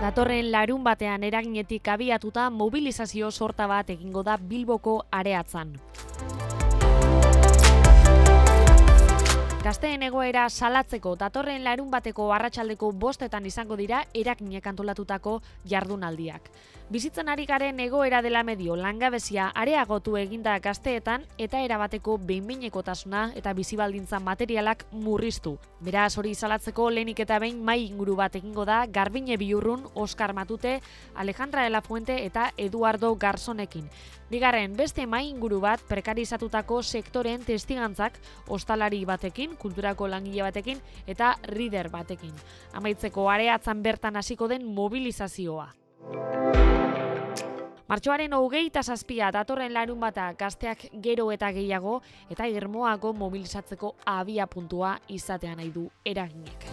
Datorren larun batean eraginetik abiatuta mobilizazio sorta bat egingo da Bilboko areatzan. Gazteen egoera salatzeko datorren larun bateko arratsaldeko bostetan izango dira eraginek antolatutako jardunaldiak. Bizitzen ari garen egoera dela medio langabezia areagotu eginda gazteetan eta erabateko behinbeinekotasuna eta bizibaldintza materialak murriztu. Beraz hori salatzeko lehenik eta behin mai inguru bat egingo da Garbine Biurrun, Oskar Matute, Alejandra de la Fuente eta Eduardo Garzonekin. Bigarren, beste mai inguru bat prekarizatutako sektoren testigantzak ostalari batekin, kulturako langile batekin eta rider batekin. Amaitzeko areatzan bertan hasiko den mobilizazioa. Martxoaren hogeita zazpia datorren larun bata gazteak gero eta gehiago eta irmoago mobilizatzeko abia puntua izatea nahi du eraginek.